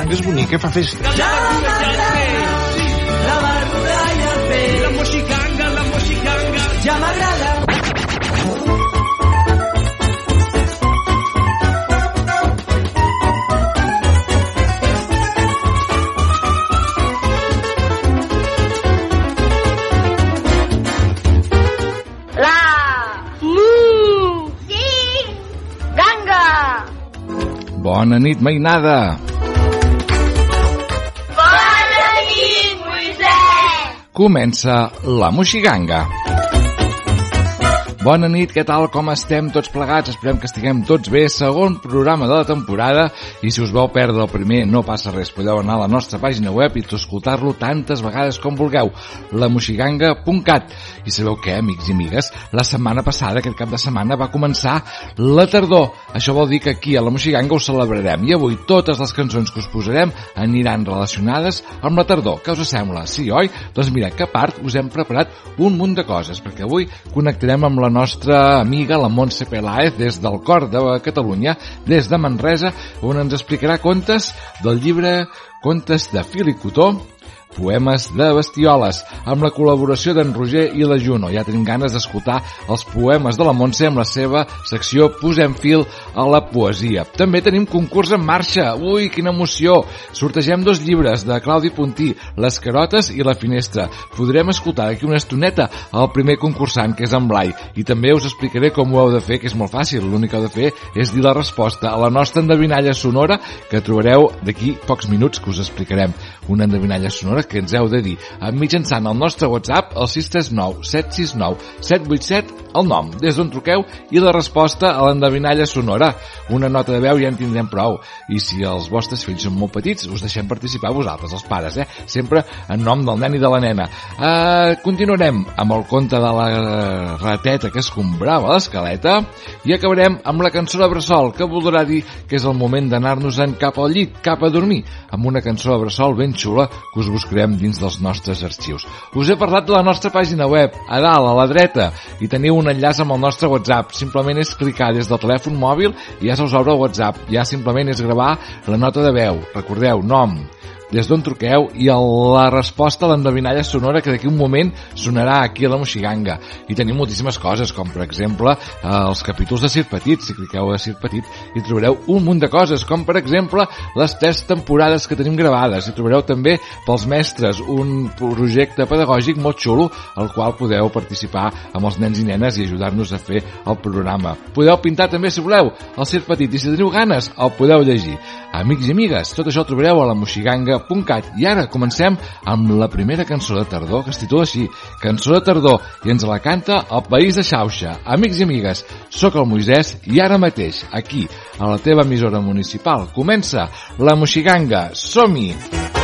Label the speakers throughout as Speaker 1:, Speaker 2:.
Speaker 1: La moxiganga és bonica, fa festa.
Speaker 2: Ja la barruda i el peix.
Speaker 3: La moxiganga, la moxiganga.
Speaker 2: Ja m'agrada.
Speaker 4: La Mu Sí Ganga
Speaker 5: Bona nit, mainada! Comença la Moxiganga. Bona nit, què tal, com estem tots plegats? Esperem que estiguem tots bé. Segon programa de la temporada i si us vau perdre el primer no passa res. Podeu anar a la nostra pàgina web i escoltar-lo tantes vegades com vulgueu. lamoxiganga.cat I sabeu què, amics i amigues? La setmana passada, aquest cap de setmana, va començar la tardor. Això vol dir que aquí a la Moxiganga ho celebrarem i avui totes les cançons que us posarem aniran relacionades amb la tardor. Què us sembla? Sí, oi? Doncs mira, que part us hem preparat un munt de coses, perquè avui connectarem amb la nostra amiga, la Montse Peláez, des del cor de Catalunya, des de Manresa, on ens explicarà contes del llibre Contes de fil i cotó, Poemes de bestioles, amb la col·laboració d'en Roger i la Juno. Ja tenim ganes d'escoltar els poemes de la Montse amb la seva secció Posem fil a la poesia. També tenim concurs en marxa. Ui, quina emoció! Sortegem dos llibres de Claudi Puntí, Les carotes i la finestra. Podrem escoltar d'aquí una estoneta el primer concursant, que és en Blai, i també us explicaré com ho heu de fer, que és molt fàcil. L'únic que heu de fer és dir la resposta a la nostra endevinalla sonora que trobareu d'aquí pocs minuts que us explicarem. Una endevinalla sonora que ens heu de dir mitjançant el nostre WhatsApp al 639 769 787 el nom, des d'on truqueu i la resposta a l'endevinalla sonora. Una nota de veu ja en tindrem prou. I si els vostres fills són molt petits, us deixem participar vosaltres, els pares, eh? Sempre en nom del nen i de la nena. Uh, continuarem amb el conte de la rateta que escombrava l'escaleta i acabarem amb la cançó de Bressol, que voldrà dir que és el moment d'anar-nos-en cap al llit, cap a dormir, amb una cançó de Bressol ben xula que us buscarem dins dels nostres arxius. Us he parlat de la nostra pàgina web, a dalt, a la dreta, i teniu un enllaç amb el nostre WhatsApp. Simplement és clicar des del telèfon mòbil i ja se us obre el WhatsApp. Ja simplement és gravar la nota de veu. Recordeu, nom, des d'on truqueu i el, la resposta a l'endevinalla sonora que d'aquí un moment sonarà aquí a la Moxiganga. I tenim moltíssimes coses, com per exemple eh, els capítols de Sir Petit. Si cliqueu a Sir Petit hi trobareu un munt de coses, com per exemple les tres temporades que tenim gravades. Hi trobareu també pels mestres un projecte pedagògic molt xulo al qual podeu participar amb els nens i nenes i ajudar-nos a fer el programa. Podeu pintar també, si voleu, el Sir Petit i si teniu ganes el podeu llegir. Amics i amigues, tot això ho trobareu a la moxiganga.cat i ara comencem amb la primera cançó de tardor que es titula així, Cançó de tardor i ens la canta el País de Xauxa. Amics i amigues, sóc el Moisès i ara mateix, aquí, a la teva emissora municipal, comença la Moxiganga. Som-hi!
Speaker 6: En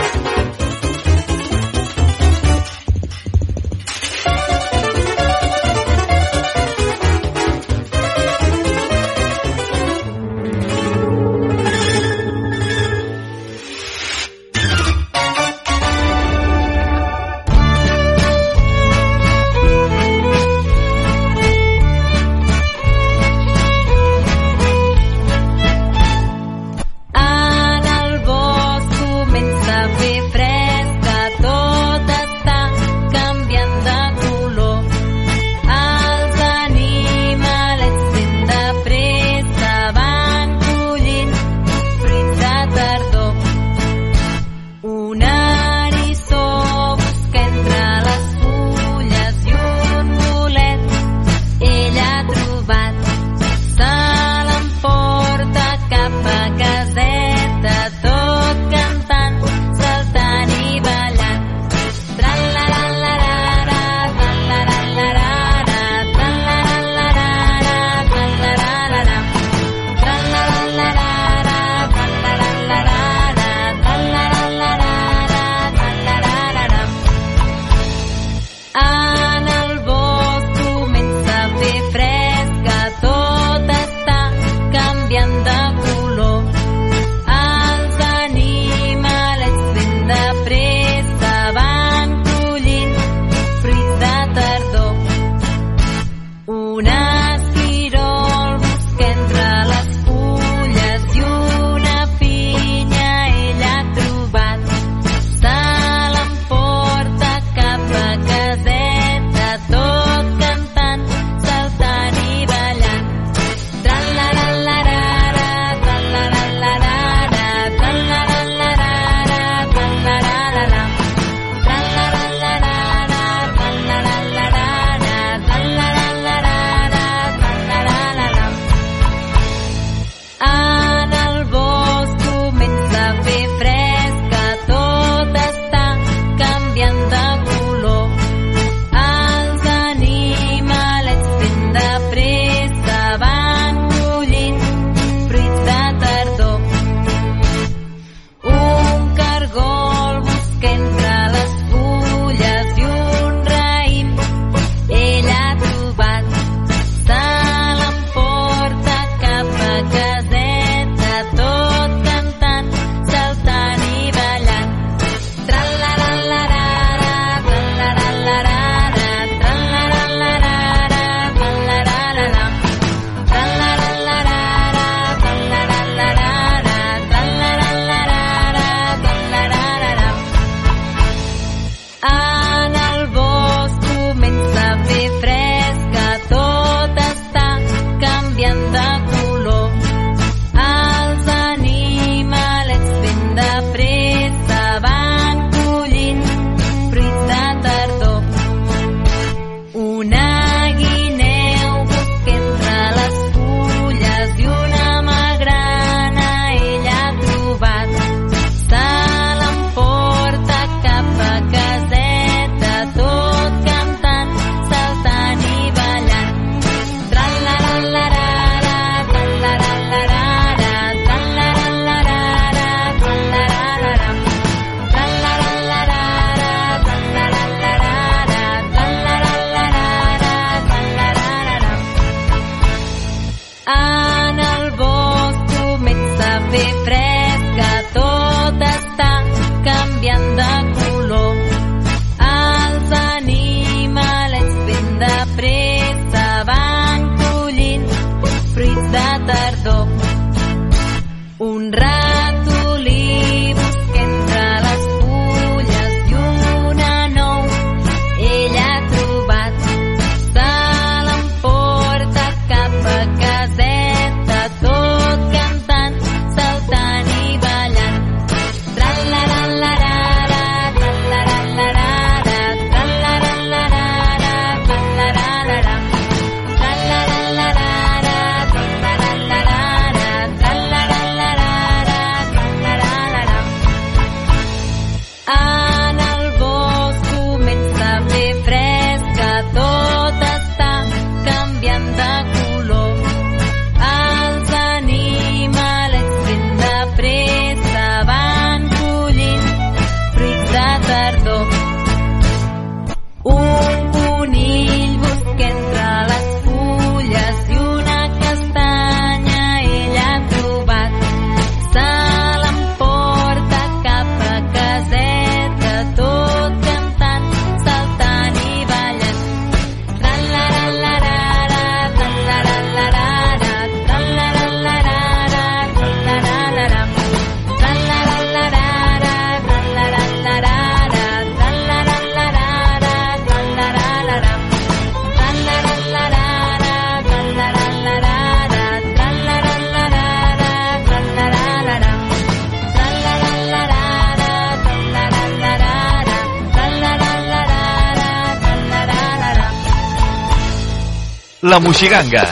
Speaker 3: La Moixiganga.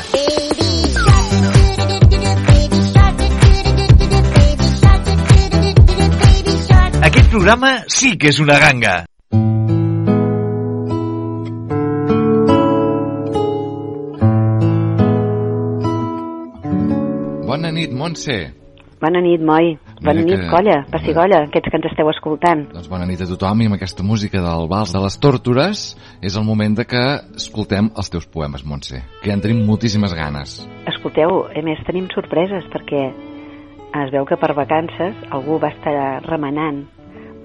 Speaker 3: Aquest programa sí que és una ganga.
Speaker 5: Bona nit, Montse.
Speaker 6: Bona nit, Moi. Bona
Speaker 5: Mira
Speaker 6: nit,
Speaker 5: que-
Speaker 6: colla, passigolla, aquests que ens esteu escoltant.
Speaker 5: Doncs bona nit a tothom i amb aquesta música del Vals de les Tórtores és el moment de que escoltem els teus poemes, Montse, que ja en tenim moltíssimes ganes.
Speaker 6: Escolteu, a més tenim sorpreses perquè es veu que per vacances algú va estar remenant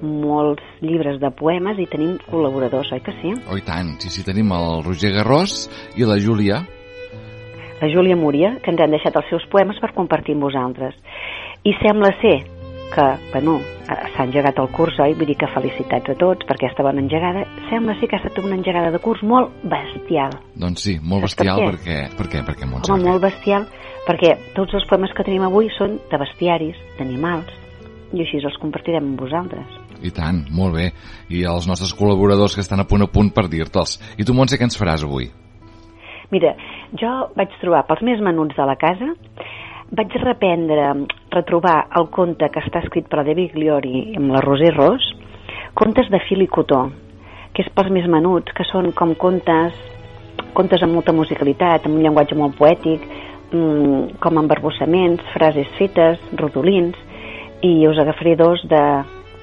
Speaker 6: molts llibres de poemes i tenim col·laboradors, oi que sí?
Speaker 5: Oh, i tant. Sí, sí, tenim el Roger Garrós i la Júlia.
Speaker 6: La Júlia Múria, que ens han deixat els seus poemes per compartir amb vosaltres. I sembla ser que, bueno, eh, s'ha engegat el curs, oi? Vull dir que felicitats a tots per aquesta bona engegada. Sembla ser que ha estat una engegada de curs molt bestial.
Speaker 5: Doncs sí, molt
Speaker 6: Saps per
Speaker 5: bestial
Speaker 6: què?
Speaker 5: perquè... Per què, per què, Montse?
Speaker 6: Home, molt bestial, perquè tots els poemes que tenim avui són de bestiaris, d'animals, i així els compartirem amb vosaltres.
Speaker 5: I tant, molt bé. I els nostres col·laboradors que estan a punt a punt per dir-te'ls. I tu, Montse, què ens faràs avui?
Speaker 6: Mira, jo vaig trobar pels més menuts de la casa, vaig reprendre, retrobar el conte que està escrit per David Gliori amb la Roser Ros, contes de fil i cotó, que és pels més menuts, que són com contes, contes amb molta musicalitat, amb un llenguatge molt poètic, mm, com embarbussaments, frases fetes, rodolins, i us agafaré dos de,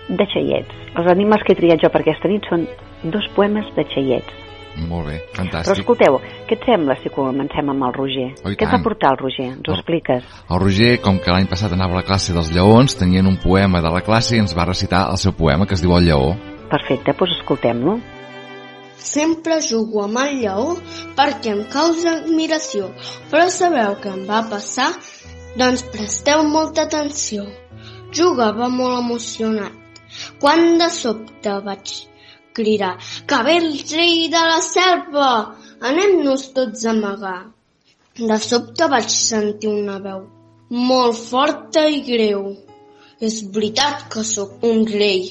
Speaker 6: de xaiets. Els animals que he triat jo per aquesta nit són dos poemes de xaiets.
Speaker 5: Molt bé,
Speaker 6: Però
Speaker 5: fantàstic.
Speaker 6: escolteu, què et sembla si comencem amb el Roger?
Speaker 5: Oh,
Speaker 6: què et va portar el Roger? Ens ho
Speaker 5: Oh.
Speaker 6: expliques?
Speaker 5: El Roger, com que l'any passat anava a la classe dels lleons, tenien un poema de la classe i ens va recitar el seu poema que es diu El lleó.
Speaker 6: Perfecte, doncs escoltem-lo.
Speaker 7: Sempre jugo amb el lleó perquè em causa admiració, però sabeu què em va passar? Doncs presteu molta atenció. Jugava molt emocionat, quan de sobte vaig cridar que ve el rei de la selva, anem-nos tots a amagar. De sobte vaig sentir una veu molt forta i greu. És veritat que sóc un rei,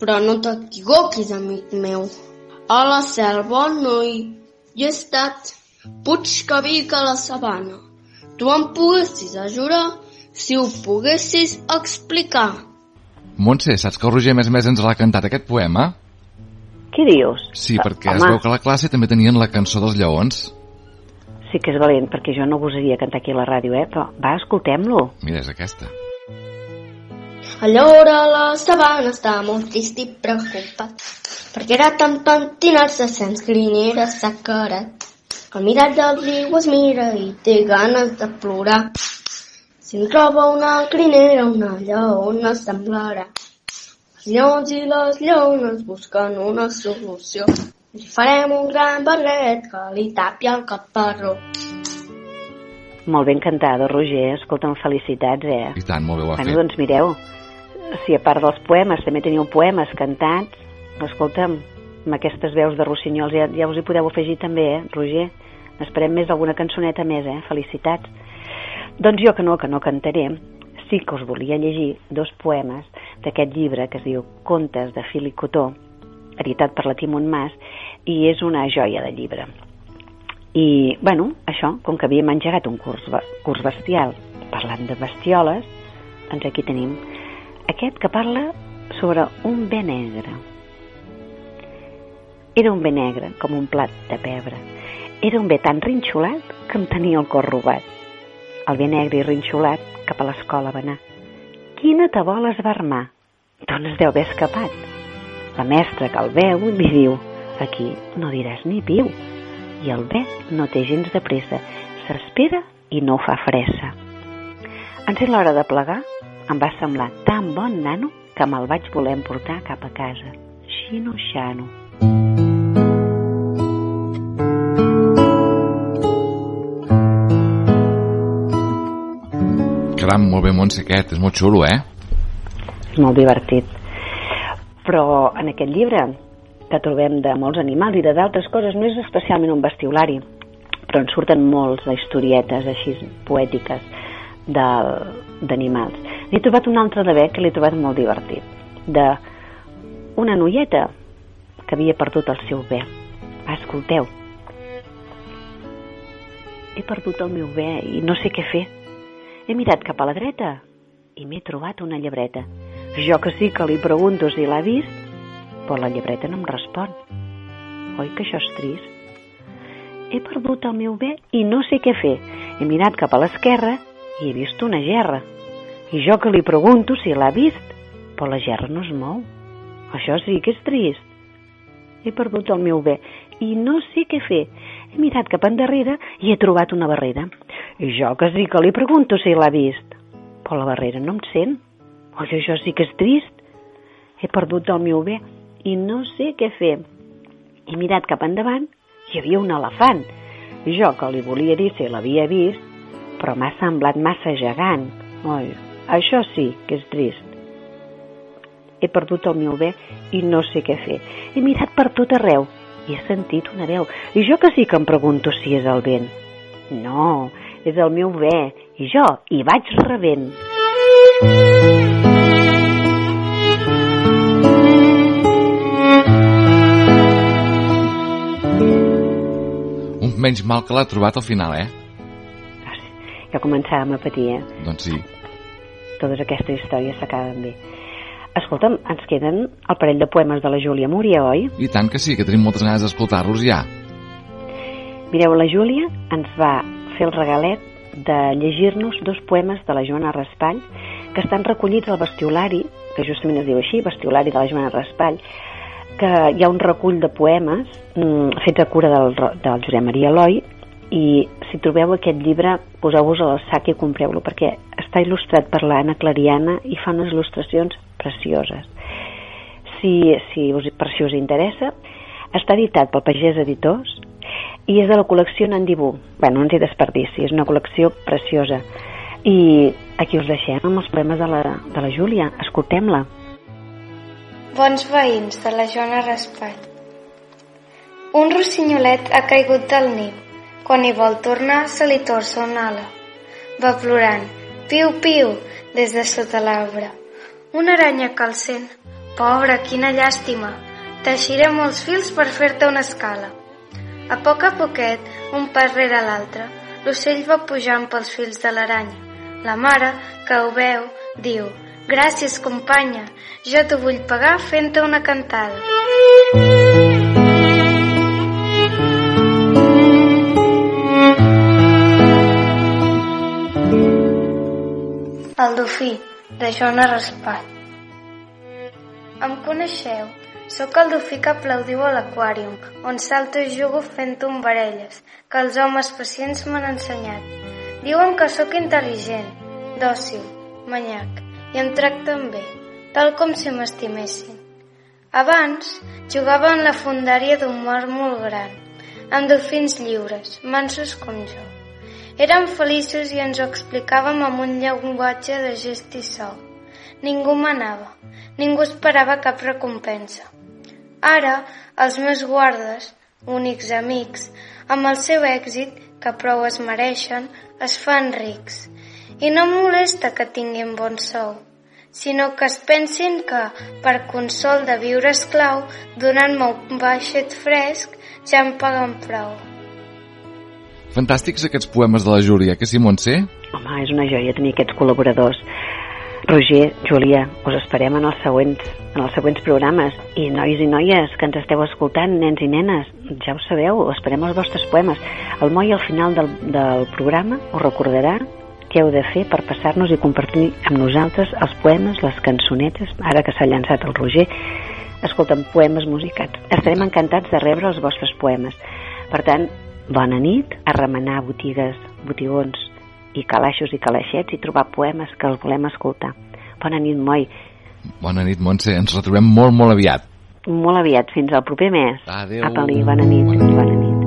Speaker 7: però no t'equivoquis, amic meu. A la selva no hi, hi he estat. Puig que vic a la sabana. Tu em poguessis ajudar si ho poguessis explicar.
Speaker 5: Montse, saps que el Roger, més més, ens l'ha cantat aquest poema?
Speaker 6: Què dius?
Speaker 5: Sí,
Speaker 6: Eh,
Speaker 5: perquè es
Speaker 6: home,
Speaker 5: veu que a la classe també tenien la cançó dels lleons.
Speaker 6: Sí que és valent, perquè jo no gosaria cantar aquí a la ràdio, eh? Però va, escoltem-lo.
Speaker 5: Mira, és aquesta.
Speaker 7: Allora la sabana estava molt trist i preocupat perquè era tan pentinat-se sense grinera s'ha carat. Al mirat del riu es mira i té ganes de plorar. Si en troba una crinera, una lleona semblarà. Els lleons i les lleones busquen una solució. Li farem un gran barret que li tapi el caparró.
Speaker 6: Molt ben cantada, Roger. Escolta'm, felicitats, eh?
Speaker 5: I tant, molt bé ho ha
Speaker 6: Bueno,
Speaker 5: fet.
Speaker 6: doncs mireu, si a part dels poemes també teniu poemes cantats, escolta'm, amb aquestes veus de rossinyols ja, ja us hi podeu afegir també, eh, Roger? Esperem més alguna cançoneta més, eh? Felicitats. Doncs jo que no, que no cantaré, sí que us volia llegir dos poemes d'aquest llibre que es diu Contes de fil i cotó, editat per la Timon Mas, i és una joia de llibre. I, bueno, això, com que havíem engegat un curs, curs bestial parlant de bestioles, doncs aquí tenim aquest que parla sobre un bé negre. Era un bé negre, com un plat de pebre. Era un bé tan rinxolat que em tenia el cor robat. El bé negre i rinxolat cap a l'escola va anar. Quina tabola es va armar? Doncs es deu haver escapat. La mestra que el veu li diu aquí no diràs ni piu. I el bé no té gens de pressa. S'espera i no fa fressa. En ser l'hora de plegar, em va semblar tan bon nano que me'l vaig voler emportar cap a casa. Xino
Speaker 5: Caram, molt bé, Montse, aquest. És molt xulo, eh?
Speaker 6: Molt divertit. Però en aquest llibre que trobem de molts animals i de d'altres coses, no és especialment un bestiolari, però en surten molts d'historietes així poètiques d'animals. N'he trobat un altre de bec que l'he trobat molt divertit, de una noieta que havia perdut el seu bé. Va, escolteu. he perdut el meu bé i no sé què fer. He mirat cap a la dreta i m'he trobat una llebreta. Jo que sí que li pregunto si l'ha vist, però la llebreta no em respon. Oi que això és trist? He perdut el meu bé i no sé què fer. He mirat cap a l'esquerra i he vist una gerra. I jo que li pregunto si l'ha vist, però la gerra no es mou. Això sí que és trist. He perdut el meu bé i no sé què fer. He mirat cap endarrere i he trobat una barrera. I jo que sí que li pregunto si l'ha vist, però la barrera no em sent. Oi, això sí que és trist. He perdut el meu bé i no sé què fer. He mirat cap endavant hi havia un elefant. Jo que li volia dir si l'havia vist, però m'ha semblat massa gegant. Oi, això sí que és trist. He perdut el meu bé i no sé què fer. He mirat per tot arreu i he sentit una veu. I jo que sí que em pregunto si és el vent. No, és el meu bé i jo hi vaig rebent.
Speaker 5: Un menys mal que l'ha trobat al final, eh?
Speaker 6: Ja començàvem a patir, eh?
Speaker 5: Doncs sí.
Speaker 6: Totes aquestes històries s'acaben bé. Escolta'm, ens queden el parell de poemes de la Júlia Múria, oi?
Speaker 5: I tant que sí, que tenim moltes ganes d'escoltar-los ja.
Speaker 6: Mireu, la Júlia ens va fer el regalet de llegir-nos dos poemes de la Joana Raspall que estan recollits al bestiolari, que justament es diu així, bestiolari de la Joana Raspall, que hi ha un recull de poemes mm, fets a cura del, del Josep Maria Eloi i si trobeu aquest llibre poseu-vos al sac i compreu-lo perquè està il·lustrat per l'Anna Clariana i fa unes il·lustracions precioses. Si, si us, per si us interessa, està editat pel Pagès Editors i és de la col·lecció Nandibú. Bé, no ens hi desperdici, és una col·lecció preciosa. I aquí us deixem amb els poemes de la, de la Júlia. Escoltem-la.
Speaker 8: Bons veïns de la Joana Raspall. Un rossinyolet ha caigut del niu. Quan hi vol tornar, se li torça una ala. Va plorant, piu, piu, des de sota l'arbre. Una aranya sent. Pobra, quina llàstima. Teixiré molts fils per fer-te una escala. A poc a poquet, un pas rere l'altre, l'ocell va pujant pels fils de l'aranya. La mare, que ho veu, diu «Gràcies, companya, jo t'ho vull pagar fent-te una cantada». El dofí, de Joana Raspall. Em coneixeu? Sóc el dofí que aplaudiu a l'aquàrium, on salto i jugo fent tombarelles, que els homes pacients m'han ensenyat. Diuen que sóc intel·ligent, dòcil, manyac, i em tracten bé, tal com si m'estimessin. Abans jugava en la fundària d'un mar molt gran, amb dofins lliures, mansos com jo. Érem feliços i ens ho explicàvem amb un llenguatge de gest i so. Ningú manava, ningú esperava cap recompensa. Ara, els meus guardes, únics amics, amb el seu èxit, que prou es mereixen, es fan rics. I no molesta que tinguin bon sou, sinó que es pensin que, per consol de viure esclau, donant-me un baixet fresc, ja em paguen prou.
Speaker 5: Fantàstics aquests poemes de la Júlia, que sí, Montse?
Speaker 6: Home, és una joia tenir aquests col·laboradors. Roger, Júlia, us esperem en els següents, en els següents programes. I nois i noies que ens esteu escoltant, nens i nenes, ja ho sabeu, esperem els vostres poemes. El Moi al final del, del programa us recordarà què heu de fer per passar-nos i compartir amb nosaltres els poemes, les cançonetes, ara que s'ha llançat el Roger, escolta'm, poemes musicats. Estarem encantats de rebre els vostres poemes. Per tant, bona nit, a remenar botigues, botigons i calaixos i calaixets i trobar poemes que els volem escoltar. Bona nit, Moi.
Speaker 5: Bona nit, Montse. Ens retrobem molt, molt aviat.
Speaker 6: Molt aviat, fins al proper mes.
Speaker 5: Adéu.
Speaker 6: Apa-li, bona nit. Bona nit. Bona nit.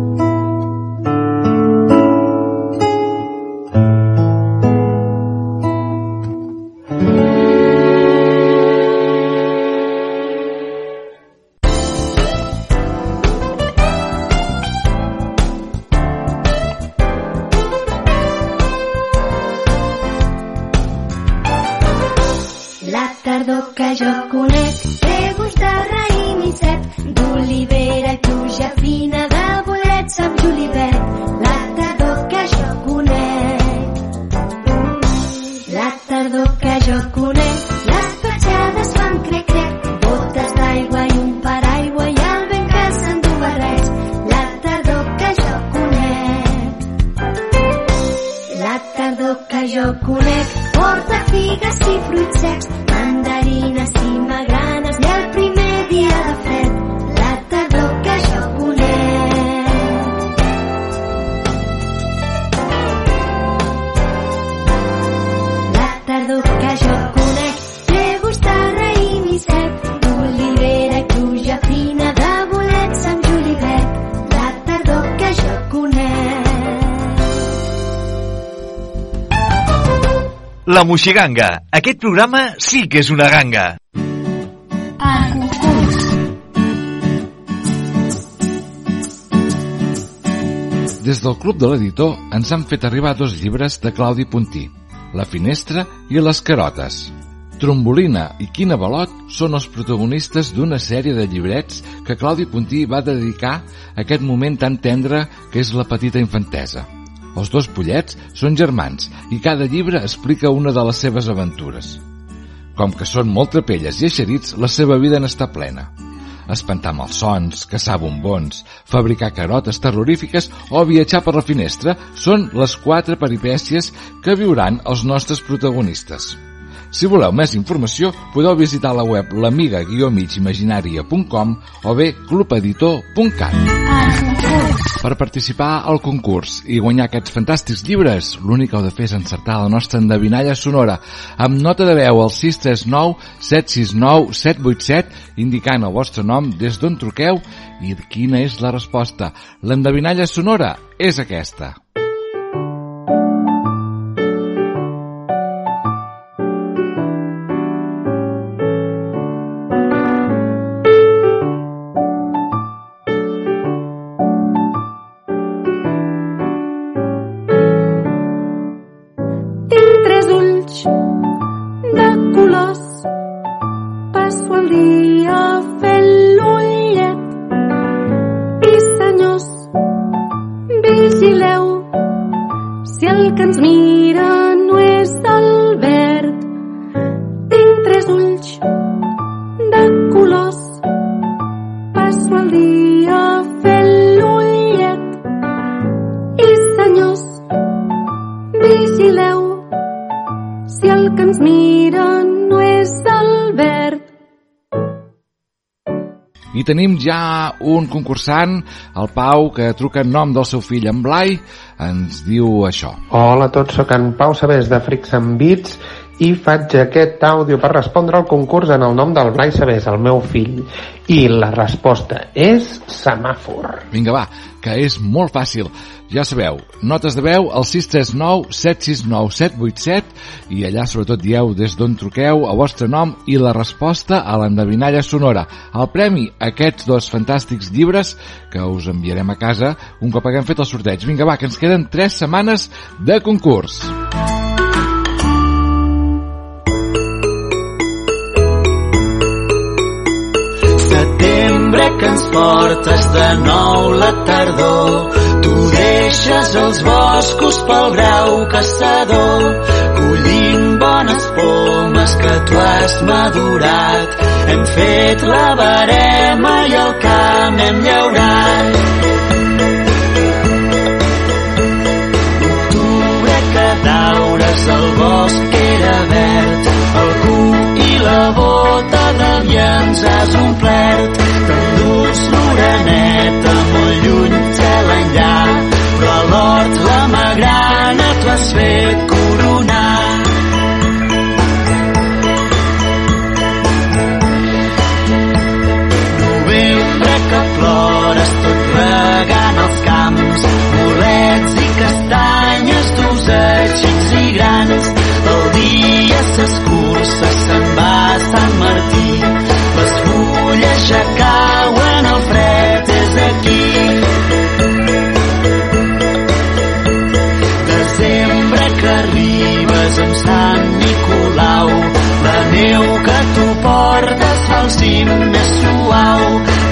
Speaker 3: Moixiganga. Aquest programa sí que és una ganga.
Speaker 5: Des del Club de l'Editor ens han fet arribar dos llibres de Claudi Puntí, La finestra i Les carotes. Trombolina i Quina Balot són els protagonistes d'una sèrie de llibrets que Claudi Puntí va dedicar a aquest moment tan tendre que és la petita infantesa. Els dos pollets són germans i cada llibre explica una de les seves aventures. Com que són molt trapelles i eixerits, la seva vida n'està plena. Espantar malsons, caçar bombons, fabricar carotes terrorífiques o viatjar per la finestra són les quatre peripècies que viuran els nostres protagonistes. Si voleu més informació, podeu visitar la web l'amiga-migimaginaria.com o bé clubeditor.cat. Per participar al concurs i guanyar aquests fantàstics llibres, l'únic que heu de fer és encertar la nostra endevinalla sonora amb nota de veu al 639 769 787 indicant el vostre nom des d'on truqueu i quina és la resposta. L'endevinalla sonora és aquesta. Tenim ja un concursant, el Pau, que truca en nom del seu fill, en Blai, ens diu això.
Speaker 9: Hola a tots, sóc en Pau Sabés de Freaks and Beats i faig aquest àudio per respondre al concurs en el nom del Blai Sabés, el meu fill. I la resposta és semàfor.
Speaker 5: Vinga, va, que és molt fàcil. Ja sabeu, notes de veu al 639 769 787 i allà sobretot dieu des d'on truqueu el vostre nom i la resposta a l'endevinalla sonora. El premi, aquests dos fantàstics llibres que us enviarem a casa un cop haguem fet el sorteig. Vinga, va, que ens queden 3 setmanes de concurs.
Speaker 2: Setembre que ens portes de nou la tardor. Tu deixes els boscos pel brau caçador, collint bones pomes que tu has madurat. Hem fet la barema i el camp hem llaurat. Octubre que daures el bosc era verd, el i la bota de vians has omplert. S'escurça, se'n va a Sant Martí, les fulles ja més suau.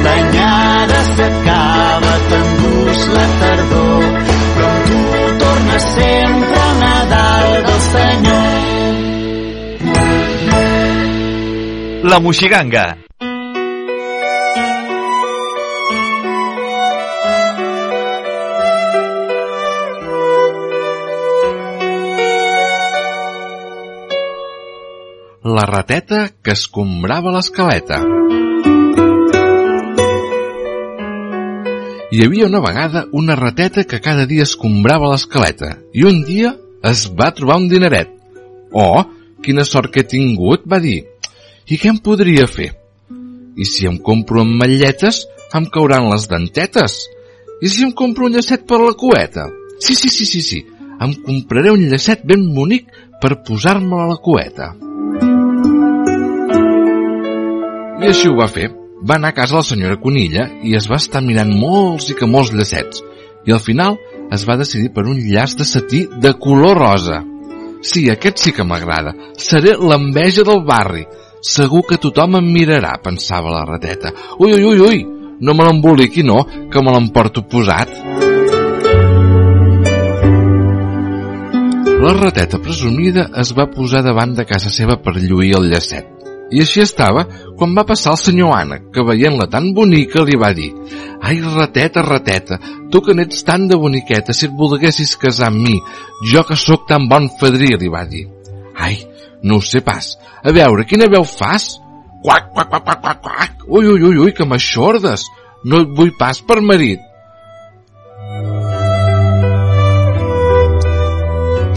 Speaker 2: L'anyada s'acaba, t'endús la tardor, però amb tu torna sempre el Nadal del Senyor.
Speaker 3: La Moixiganga.
Speaker 5: La rateta que escombrava l'escaleta. Hi havia una vegada una rateta que cada dia escombrava l'escaleta i un dia es va trobar un dineret. Oh, quina sort que he tingut, va dir. I què em podria fer? I si em compro ametlletes, em cauran les dentetes. I si em compro un llacet per la cueta? Sí, sí, sí, sí, sí. Em compraré un llacet ben bonic per posar-me a la cueta. I així ho va fer. Va anar a casa la senyora Conilla i es va estar mirant molts i que molts llacets. I al final es va decidir per un llaç de setí de color rosa. Sí, aquest sí que m'agrada. Seré l'enveja del barri. Segur que tothom em mirarà, pensava la rateta. Ui, ui, ui, ui, no me l'emboliqui, no, que me l'emporto posat. La rateta presumida es va posar davant de casa seva per lluir el llacet. I així estava quan va passar el senyor Anna, que veient-la tan bonica li va dir «Ai, rateta, rateta, tu que n'ets tan de boniqueta, si et volguessis casar amb mi, jo que sóc tan bon fadrí», li va dir. «Ai, no ho sé pas. A veure, quina veu fas?» «Quac, quac, quac, quac, quac, quac. Ui, ui, ui, ui, que m'aixordes. No et vull pas per marit».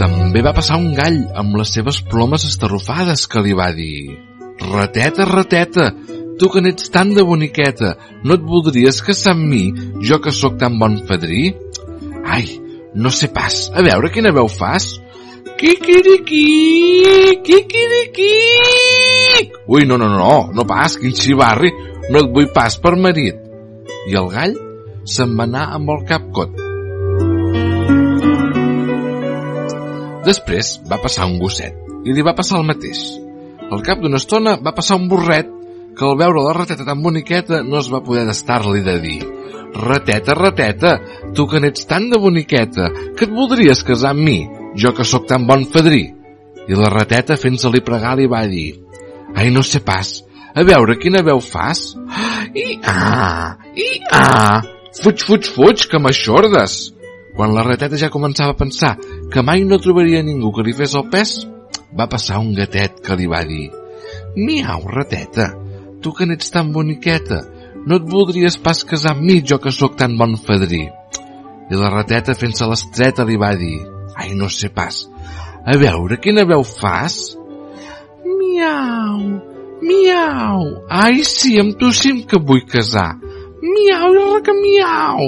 Speaker 5: També va passar un gall amb les seves plomes estarrufades que li va dir Rateta, rateta, tu que n'ets tan de boniqueta, no et voldries casar amb mi, jo que sóc tan bon fadrí? Ai, no sé pas, a veure quina veu fas. Quiquiriqui, quiquiriqui. Ui, no, no, no, no pas, quin xivarri, no et vull pas per marit. I el gall se'n va anar amb el cap cot. Després va passar un gosset i li va passar el mateix. Al cap d'una estona va passar un burret que al veure la rateta tan boniqueta no es va poder d'estar-li de dir Rateta, rateta, tu que n'ets tan de boniqueta, que et voldries casar amb mi, jo que sóc tan bon fadrí. I la rateta, fent-se-li pregar, li va dir Ai, no sé pas, a veure quina veu fas. I ah, i ah, fuig, fuig, fuig, que m'aixordes. Quan la rateta ja començava a pensar que mai no trobaria ningú que li fes el pes, va passar un gatet que li va dir Miau, rateta, tu que n'ets tan boniqueta, no et voldries pas casar amb mi, jo que sóc tan bon fadrí. I la rateta, fent-se l'estreta, li va dir Ai, no sé pas, a veure, quina veu fas? Miau, miau, ai, sí, amb tu sí que vull casar. Miau i miau.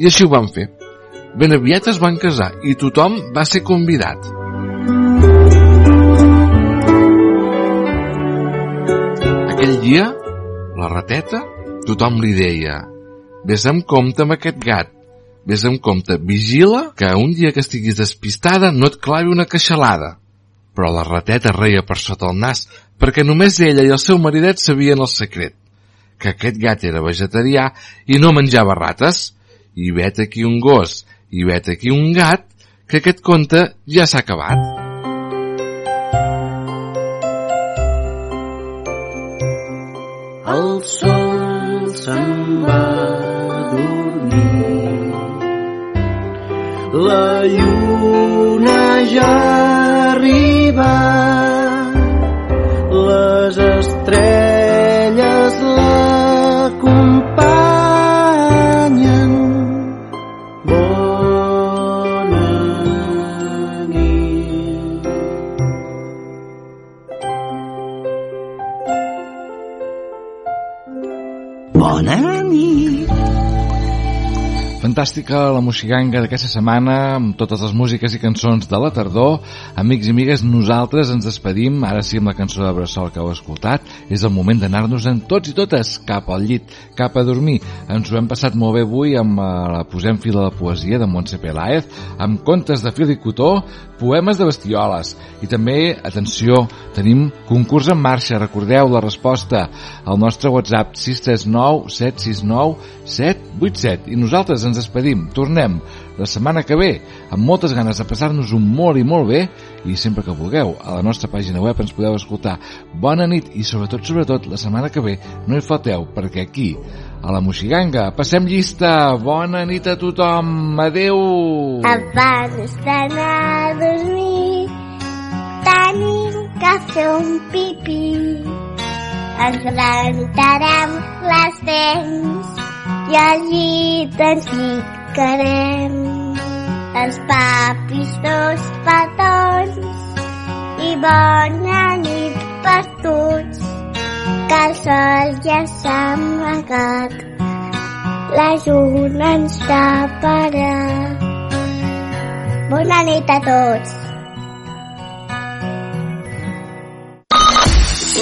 Speaker 5: I així ho van fer. Ben aviat es van casar i tothom va ser convidat. Aquell dia, la rateta, tothom li deia Ves amb compte amb aquest gat, ves amb compte, vigila que un dia que estiguis despistada no et clavi una queixalada. Però la rateta reia per sota el nas perquè només ella i el seu maridet sabien el secret, que aquest gat era vegetarià i no menjava rates. I vet aquí un gos, i vet aquí un gat, que aquest conte ja s'ha acabat.
Speaker 2: El sol se'n va dormir. La lluna ja arriba. Les
Speaker 5: Fantàstica la moxiganga d'aquesta setmana amb totes les músiques i cançons de la tardor. Amics i amigues, nosaltres ens despedim, ara sí amb la cançó de Bressol que heu escoltat. És el moment d'anar-nos en tots i totes cap al llit, cap a dormir. Ens ho hem passat molt bé avui amb eh, la Posem fil a la poesia de Montse Peláez, amb contes de fil i cotó, poemes de bestioles. I també, atenció, tenim concurs en marxa. Recordeu la resposta al nostre WhatsApp 639 769 787. I nosaltres ens despedim. Tornem la setmana que ve amb moltes ganes de passar-nos un molt i molt bé i sempre que vulgueu a la nostra pàgina web ens podeu escoltar. Bona nit i sobretot, sobretot, la setmana que ve no hi falteu perquè aquí a la Moxiganga. Passem llista. Bona nit a tothom. Adeu.
Speaker 10: Abans d'anar a dormir tenim que fer un pipí. Ens rentarem les dents i al llit ens ficarem. Els papis dos petons i bona nit per tots, que el sol ja s'ha amagat, la lluna ens taparà. Bona nit a tots.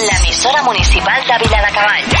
Speaker 11: L'emissora municipal de Vila de Cavalls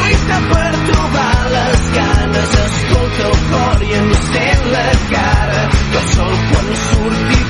Speaker 12: lluita per trobar les ganes, escolta el cor i encén la cara, que el sol quan surti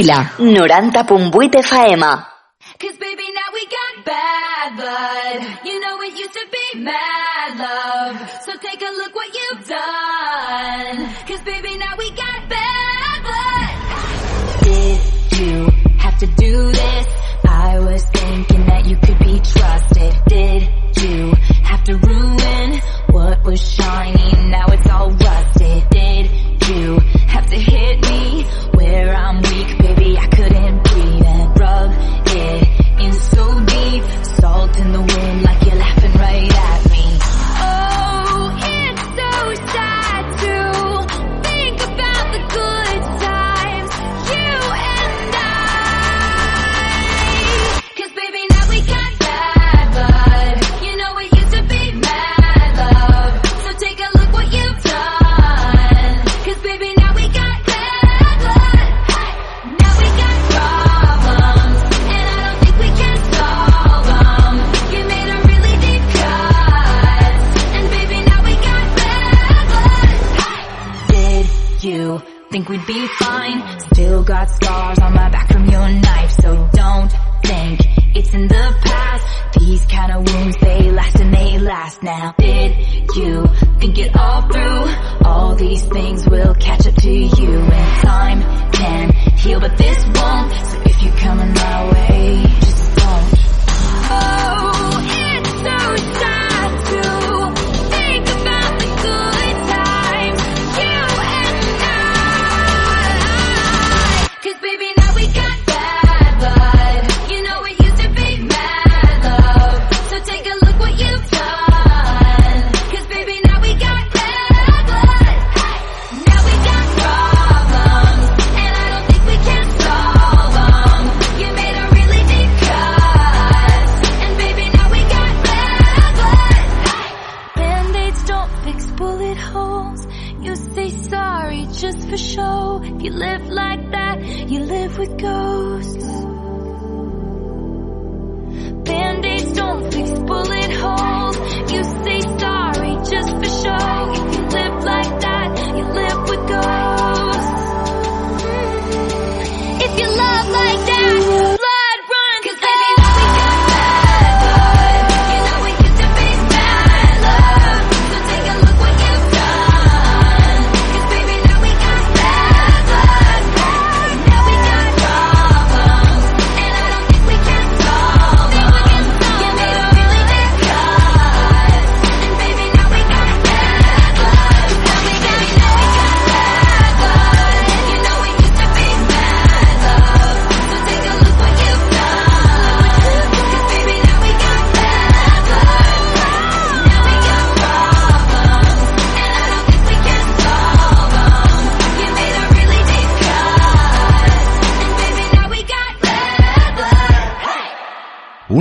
Speaker 12: Vila. 90.8 FM.
Speaker 13: For show. If you live like that, you live with ghosts. Band-aids don't fix bullet holes. You say sorry just for show. If you live like that, you live with ghosts.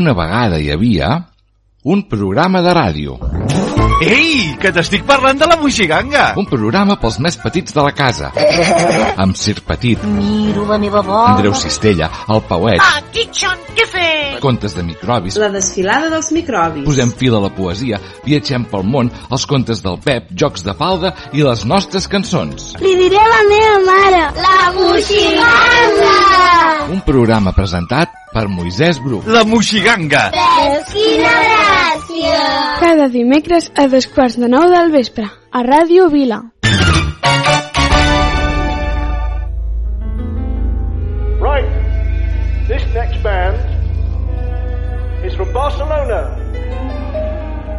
Speaker 5: Una vegada hi havia un programa de ràdio.
Speaker 14: Ei, que t'estic parlant de la Moixiganga!
Speaker 5: Un programa pels més petits de la casa. Amb Sir Petit,
Speaker 15: Miro la meva bola.
Speaker 5: Andreu Cistella, el Pauet,
Speaker 15: Ah, Kitchen, què fes?
Speaker 5: Contes de microbis,
Speaker 16: La desfilada dels microbis.
Speaker 5: posem fil a la poesia, viatgem pel món, els contes del Pep, jocs de falda i les nostres cançons.
Speaker 10: Li diré a la meva mare. La moixiganga!
Speaker 5: Un programa presentat per Moisès Bru.
Speaker 14: La Moixiganga!
Speaker 10: Veus quina gràcia!
Speaker 17: Cada dimecres a dos quarts de nou del vespre, a Ràdio Vila.
Speaker 18: Right, this next band is from Barcelona.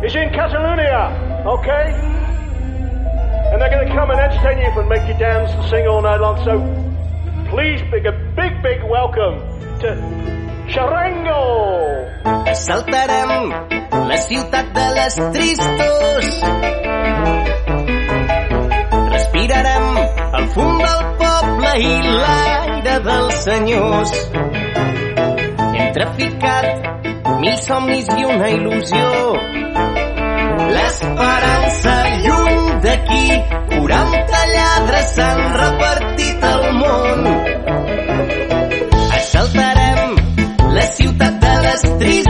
Speaker 18: It's in Catalonia, okay? And they're going to come and entertain you and make you dance and sing all night long. So please, big a big, big welcome to Charango.
Speaker 11: Saltarem la ciutat de les tristos. Respirarem el fum del poble i l'aire dels senyors. Hem traficat mil somnis i una il·lusió. L'esperança lluny d'aquí, 40 lladres s'han repartit al món. Assaltarem la ciutat de les tristos.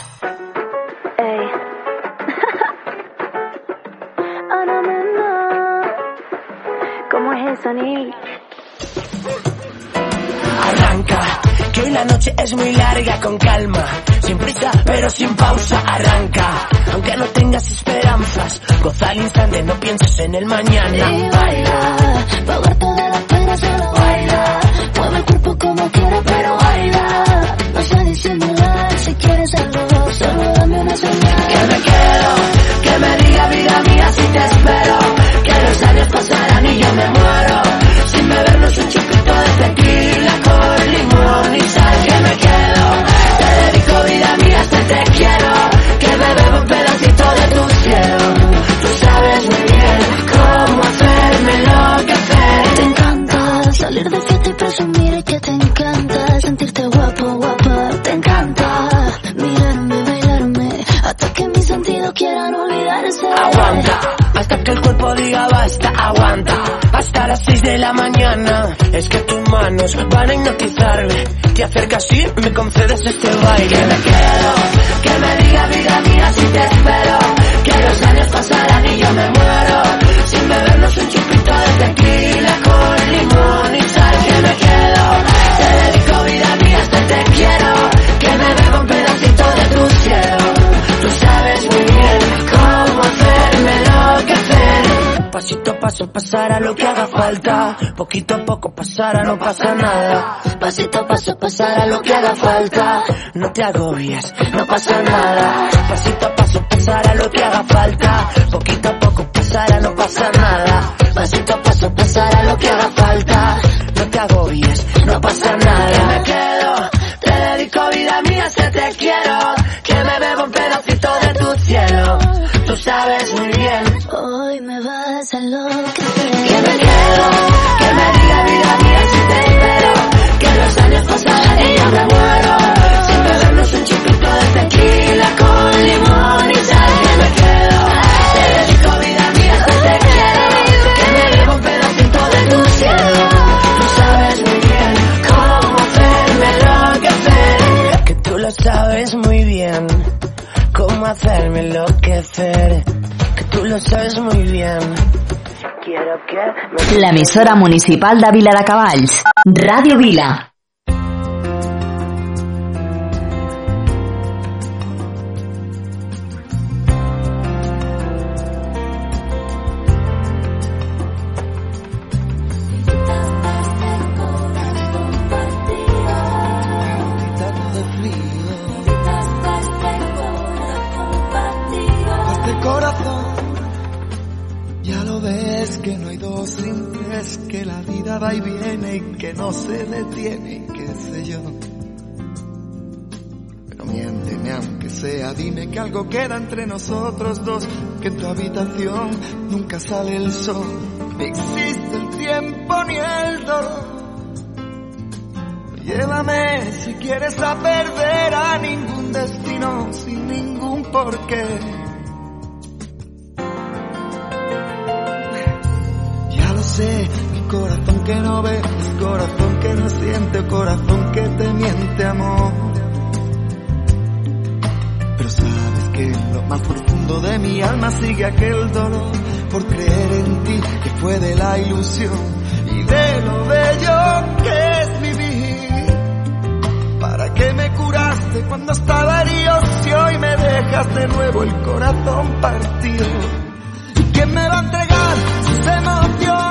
Speaker 19: Que hoy la noche es muy larga, con calma, sin prisa, pero sin pausa, arranca. Aunque no tengas esperanzas, goza al instante, no pienses en el mañana.
Speaker 13: Y baila, pa' ahogar toda la pena, solo baila. Mueve el cuerpo como quieras, pero
Speaker 19: las 6 de la mañana, es que tus manos van a hipnotizarme. Te acercas y me concedes este baile. Que me quedo, que me diga vida mía si te espero. Que los años pasarán y yo me muero. Sin bebernos un chupito de tequila con limón y sal. Que me quedo, Pasito a paso pasará lo que haga falta. Poquito a poco pasará, no pasa nada. Pasito a paso pasará lo que haga falta. No te agobies, no pasa nada. Pasito a paso pasará lo que haga falta. Poquito a poco pasará, no pasa nada. Pasito a paso pasará lo que haga falta. No te agobies, no pasa nada. Me quedo, te dedico vida mía, se te quiero. Que me bebo un pedacito de tu cielo. Tú sabes muy bien
Speaker 13: Me vas a enloquecer.
Speaker 19: que me quedo, que me diga vida mía si te espero, que los años pasarán y yo me muero, sin bebernos un chupito de tequila con limón y sal, que me quedo, te dedico vida mía si te quiero, que me bebo un pedacito de tu cielo, tú sabes muy bien cómo hacerme enloquecer, que tú lo sabes muy bien, cómo hacerme enloquecer, que lo sabes muy bien. Quiero que me
Speaker 12: L'emissora municipal de Vila de Cavalls. Ràdio Vila.
Speaker 20: Entre nosotros dos, que en tu habitación nunca sale el sol, ni existe el tiempo ni el dolor. Llévame si quieres a perder a ningún destino sin ningún porqué. Ya lo sé, mi corazón que no ve, es corazón que no siente, corazón que te miente amor. Que en lo más profundo de mi alma sigue aquel dolor por creer en ti que fue de la ilusión y de lo bello que es vivir. ¿Para qué me curaste cuando estaba herido si hoy me dejas de nuevo el corazón partido? ¿Y quién me va a entregar sus emociones?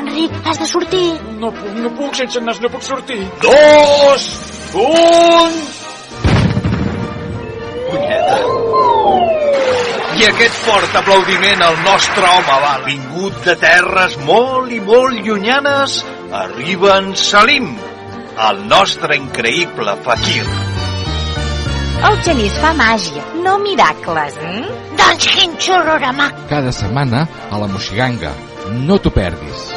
Speaker 15: Enric, has de sortir.
Speaker 3: No puc, no puc, sense nas no puc sortir. Dos, un... Punyeta. I aquest fort aplaudiment al nostre home va vingut de terres molt i molt llunyanes arriba en Salim, el nostre increïble fakir.
Speaker 15: El genís fa màgia, no miracles, eh?
Speaker 4: Doncs quin xororamac!
Speaker 5: Cada setmana a la Moxiganga, No t'ho perdis.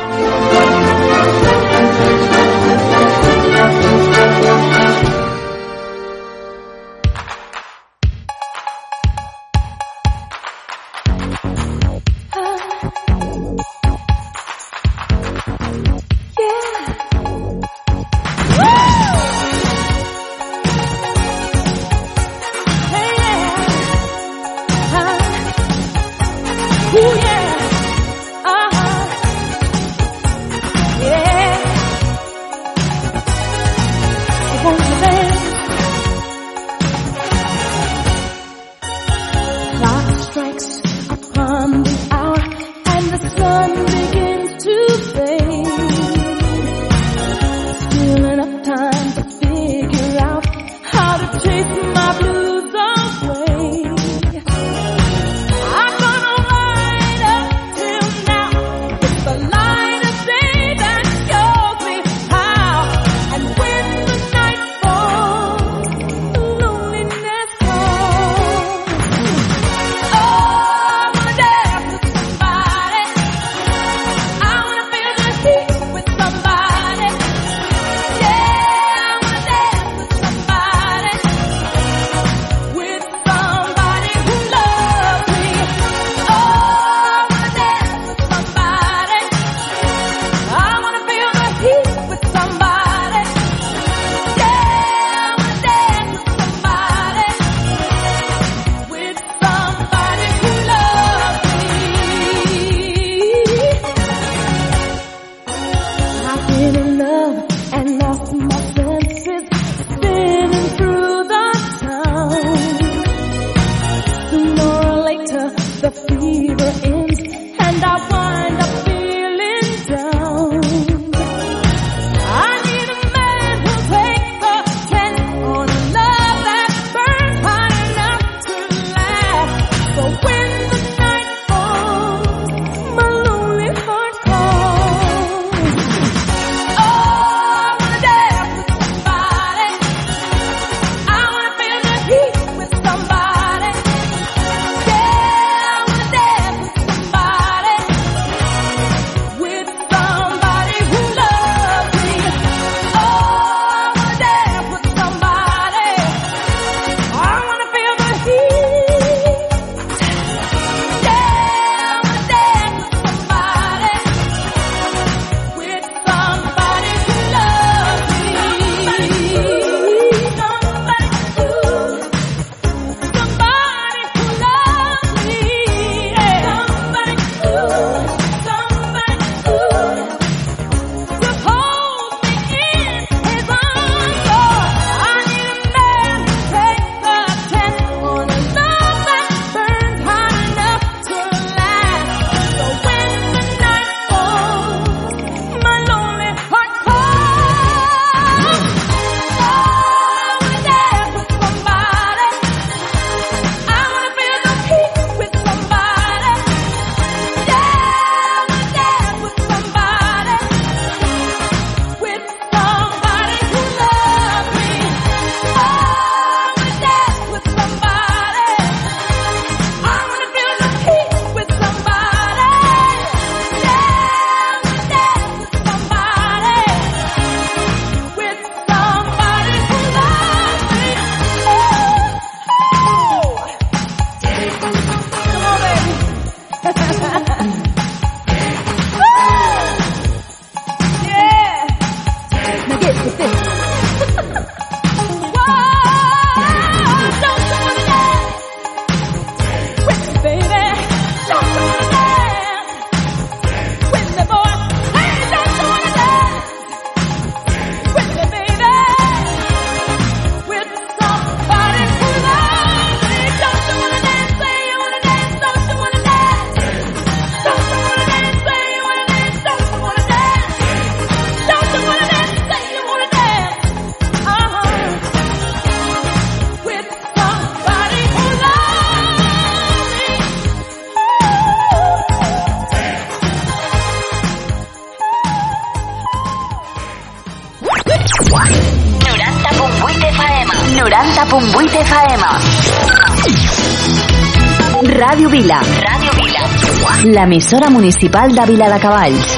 Speaker 21: l'emissora municipal de Viladecavalls.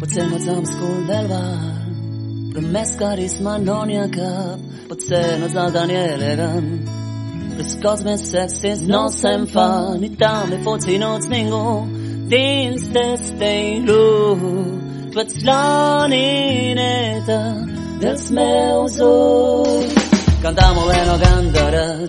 Speaker 2: Potser no ets l'obscur del bar, però més carisma no n'hi ha cap. Potser no ets alta ni elegant, però els cos més sexis no se'n fa. Ni tan bé fots i no ets ningú dins d'este il·lú. Tu ets la nineta dels meus ulls. Canta molt bé, no cantaràs